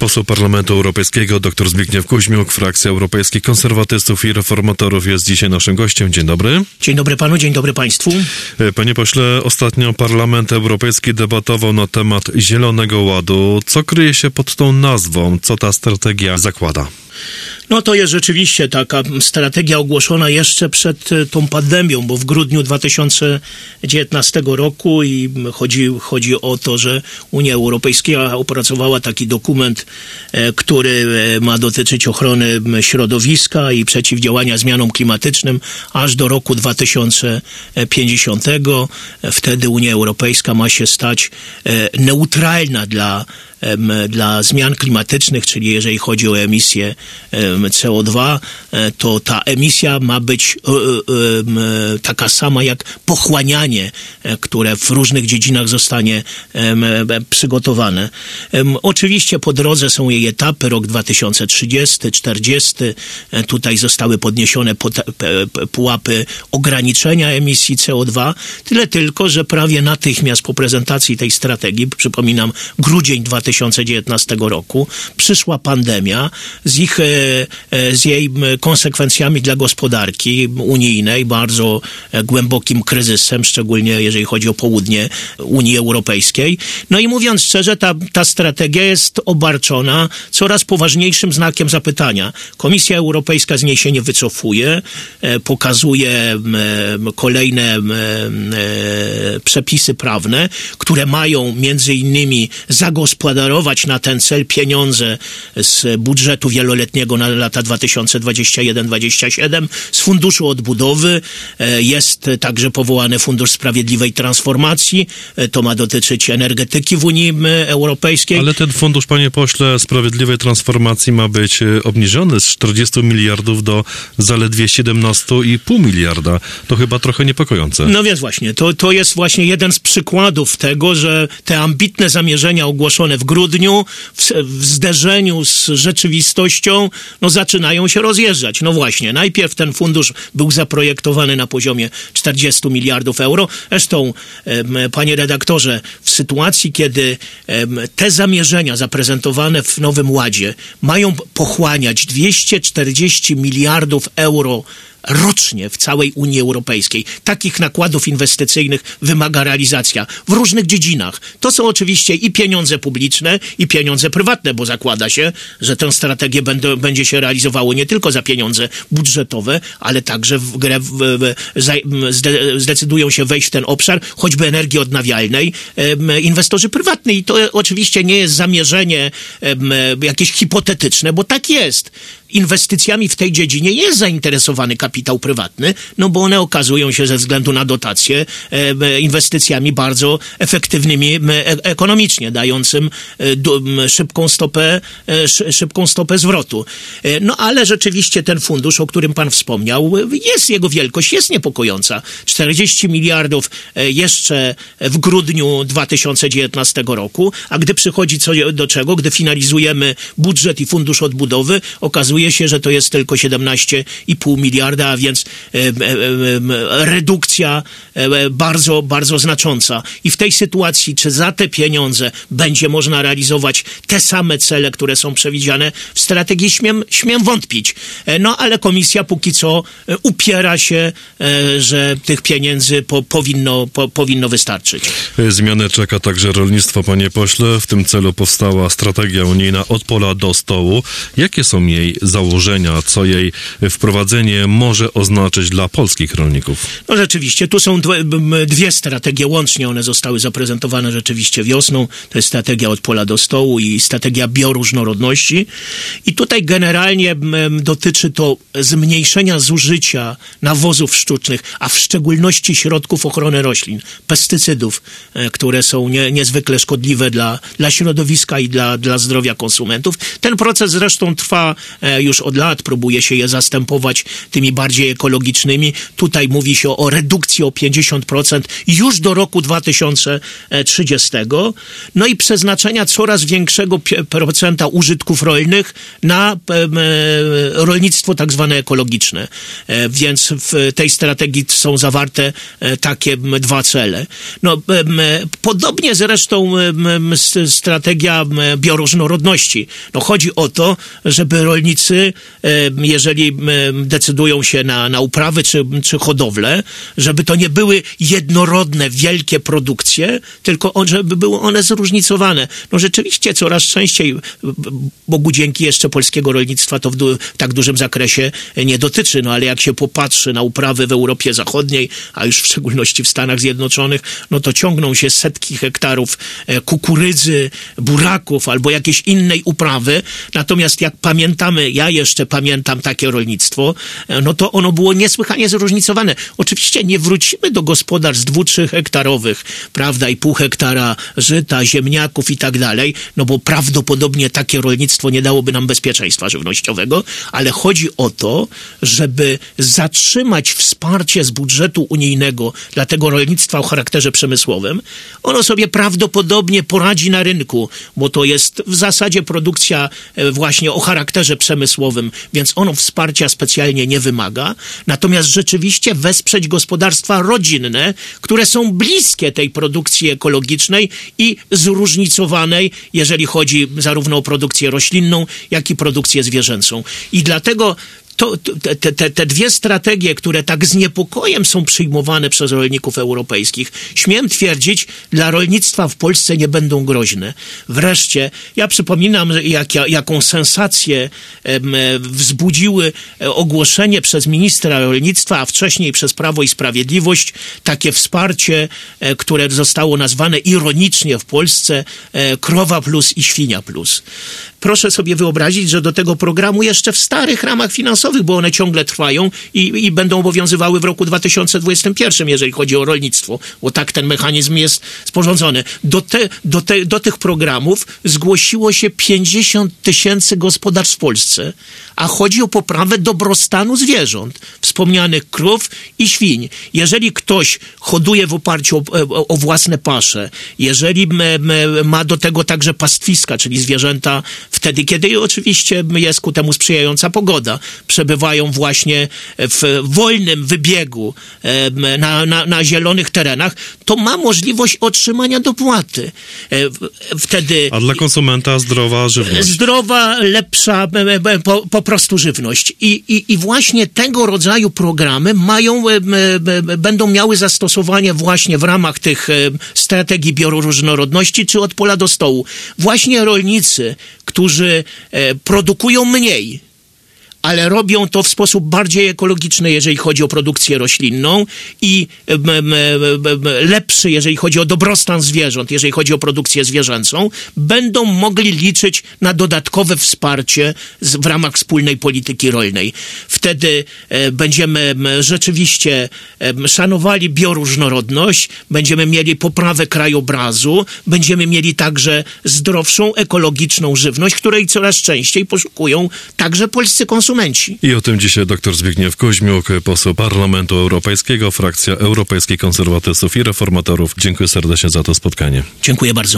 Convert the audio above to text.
Poseł Parlamentu Europejskiego dr Zbigniew Kuźmiuk, frakcja Europejskich Konserwatystów i Reformatorów jest dzisiaj naszym gościem. Dzień dobry. Dzień dobry panu, dzień dobry państwu. E, Panie pośle, ostatnio Parlament Europejski debatował na temat Zielonego Ładu. Co kryje się pod tą nazwą? Co ta strategia zakłada? No to jest rzeczywiście taka strategia ogłoszona jeszcze przed e, tą pandemią, bo w grudniu 2019 roku i chodzi, chodzi o to, że Unia Europejska opracowała taki dokument, e, który e, ma dotyczyć ochrony środowiska i przeciwdziałania zmianom klimatycznym aż do roku 2050. Wtedy Unia Europejska ma się stać neutralna dla dla zmian klimatycznych, czyli jeżeli chodzi o emisję em, CO2, e, to ta emisja ma być e, e, taka sama jak pochłanianie, które w różnych dziedzinach zostanie przygotowane. Oczywiście po drodze są jej etapy, rok 2030, 40. e, Tutaj zostały podniesione pułapy ograniczenia emisji CO2. Tyle tylko, że prawie natychmiast po prezentacji tej strategii, przypominam, grudzień 2019 roku, przyszła pandemia z ich, z jej konsekwencjami dla gospodarki unijnej, bardzo e, głębokim kryzysem, szczególnie jeżeli chodzi o południe Unii Europejskiej. No i mówiąc szczerze, ta, ta strategia jest obarczona coraz poważniejszym znakiem zapytania. Komisja Europejska z niej się nie wycofuje, e, pokazuje kolejne e, przepisy prawne, które mają między innymi zagospodarować na ten cel pieniądze z budżetu wieloletniego na lata 2021-2027, z Funduszu Odbudowy. E, Jest także powołany Fundusz Sprawiedliwej Transformacji. E, To ma dotyczyć energetyki w Unii Europejskiej. Ale ten fundusz, panie pośle, sprawiedliwej transformacji ma być e, obniżony z 40 miliardów do zaledwie 17,5 miliarda. To chyba trochę niepokojące. No więc właśnie, to, to jest właśnie jeden z przykładów tego, że te ambitne zamierzenia ogłoszone w grudniu w, w zderzeniu z rzeczywistością no, zaczynają się rozjeżdżać. No właśnie, najpierw ten fundusz był zaprojektowany na poziomie 40 miliardów euro. Zresztą, panie redaktorze, w sytuacji, kiedy te zamierzenia zaprezentowane w Nowym Ładzie mają pochłaniać 240 miliardów euro rocznie w całej Unii Europejskiej. Takich nakładów inwestycyjnych wymaga realizacja w różnych dziedzinach. To są oczywiście i pieniądze publiczne, i pieniądze prywatne, bo zakłada się, że tę strategię będzie się realizowało nie tylko za pieniądze budżetowe, ale także w grę w, w, zde, zdecydują się wejść w ten obszar, choćby energii odnawialnej, inwestorzy prywatni. I to oczywiście nie jest zamierzenie jakieś hipotetyczne, bo tak jest inwestycjami w tej dziedzinie jest zainteresowany kapitał prywatny, no bo one okazują się ze względu na dotacje e, inwestycjami bardzo efektywnymi e, ekonomicznie, dającym e, szybką stopę, szy- szybką stopę zwrotu. No ale rzeczywiście ten fundusz, o którym pan wspomniał, jest jego wielkość, jest niepokojąca. 40 miliardów jeszcze w grudniu 2019 roku, a gdy przychodzi co do czego, gdy finalizujemy budżet i fundusz odbudowy, okazuje się, że to jest tylko 17,5 miliarda, a więc e, e, e, redukcja bardzo, bardzo znacząca. I w tej sytuacji, czy za te pieniądze będzie można realizować te same cele, które są przewidziane w strategii, śmiem, śmiem wątpić. E, No ale komisja póki co e, upiera się, e, że tych pieniędzy po, powinno, po, powinno wystarczyć. Zmianę czeka także rolnictwo, panie pośle. W tym celu powstała strategia unijna od pola do stołu. Jakie są jej założenia? Co jej wprowadzenie może oznaczyć dla polskich rolników? No rzeczywiście, tu są dwie, strategie łącznie, one zostały zaprezentowane rzeczywiście wiosną. To jest strategia od pola do stołu i strategia bioróżnorodności. I tutaj generalnie dotyczy to zmniejszenia zużycia nawozów sztucznych, a w szczególności środków ochrony roślin, pestycydów, e, które są nie, niezwykle szkodliwe dla, dla środowiska i dla, dla zdrowia konsumentów. Ten proces zresztą trwa e, już od lat, próbuje się je zastępować tymi bardziej ekologicznymi. Tutaj mówi się o redukcji o 50% już do roku 2030. No i przeznaczenia coraz większego procenta użytków rolnych na e, rolnictwo tak zwane ekologiczne. E, Więc w tej strategii są zawarte e, takie dwa cele. No, podobnie zresztą strategia bioróżnorodności. No, chodzi o to, żeby rolnicy, jeżeli decydują się na, na uprawy czy, czy hodowlę, żeby to nie były jednorodne, wielkie produkcje, tylko on, żeby były one zróżnicowane. No rzeczywiście coraz częściej, Bogu dzięki jeszcze polskiego rolnictwa to w du- tak dużym zakresie nie dotyczy, no ale jak się popatrzy na uprawy w Europie Zachodniej, a już w szczególności w Stanach Zjednoczonych, no to ciągną się setki hektarów e, kukurydzy, buraków albo jakiejś innej uprawy. Natomiast jak pamiętamy, ja jeszcze pamiętam takie rolnictwo, e, no to ono było niesłychanie zróżnicowane. Oczywiście nie wrócimy do gospodarstw dwu, trzy hektarowych, prawda, i pół hektara żyta, ziemniaków i tak dalej, no bo prawdopodobnie takie rolnictwo nie dałoby nam bezpieczeństwa żywnościowego, ale chodzi o to, żeby zatrzymać wsparcie z budżetu unijnego dla tego rolnictwa o charakterze przemysłowym. Ono sobie prawdopodobnie poradzi na rynku, bo to jest w zasadzie produkcja e, właśnie o charakterze przemysłowym, więc ono wsparcia specjalnie nie wymaga. Natomiast rzeczywiście wesprzeć gospodarstwa rodzinne, które są bliskie tej produkcji ekologicznej i zróżnicowanej, jeżeli chodzi zarówno o produkcję roślinną, jak i produkcję zwierzęcą. I dlatego to, te, te, te dwie strategie, które tak z niepokojem są przyjmowane przez rolników europejskich, śmiem twierdzić, dla rolnictwa w Polsce nie będą groźne. Wreszcie, ja przypominam, jak, jaką sensację em, wzbudziły e, ogłoszenie przez ministra rolnictwa, a wcześniej przez Prawo i Sprawiedliwość, takie wsparcie, e, które zostało nazwane ironicznie w Polsce e, krowa plus i świnia plus. Proszę sobie wyobrazić, że do tego programu jeszcze w starych ramach finansowych, bo one ciągle trwają i, i będą obowiązywały w roku 2021, jeżeli chodzi o rolnictwo, bo tak ten mechanizm jest sporządzony. Do, te, do, te, do tych programów zgłosiło się 50 tysięcy gospodarstw w Polsce, a chodzi o poprawę dobrostanu zwierząt, wspomnianych krów i świń. Jeżeli ktoś hoduje w oparciu o, o, o własne pasze, jeżeli ma do tego także pastwiska, czyli zwierzęta wtedy, kiedy oczywiście jest ku temu sprzyjająca pogoda, przebywają właśnie w wolnym wybiegu na, na, na zielonych terenach, to ma możliwość otrzymania dopłaty. E, Wtedy A dla konsumenta zdrowa żywność. zdrowa, lepsza e, e, po, po prostu żywność. I, i, I właśnie tego rodzaju programy mają, będą miały zastosowanie właśnie w ramach tych strategii bioróżnorodności czy od pola do stołu. Właśnie rolnicy, którzy e, produkują mniej, ale robią to w sposób bardziej ekologiczny, jeżeli chodzi o produkcję roślinną i lepszy, jeżeli chodzi o dobrostan zwierząt, jeżeli chodzi o produkcję zwierzęcą, będą mogli liczyć na dodatkowe wsparcie w ramach wspólnej polityki rolnej. Wtedy e, będziemy em, rzeczywiście szanowali bioróżnorodność, będziemy mieli poprawę krajobrazu, będziemy mieli także zdrowszą, ekologiczną żywność, której coraz częściej poszukują także polscy konsumenci. I o tym dzisiaj dr Zbigniew Koźmiuk, poseł Parlamentu Europejskiego, frakcja Europejskich Konserwatystów i Reformatorów. Dziękuję serdecznie za to spotkanie. Dziękuję bardzo.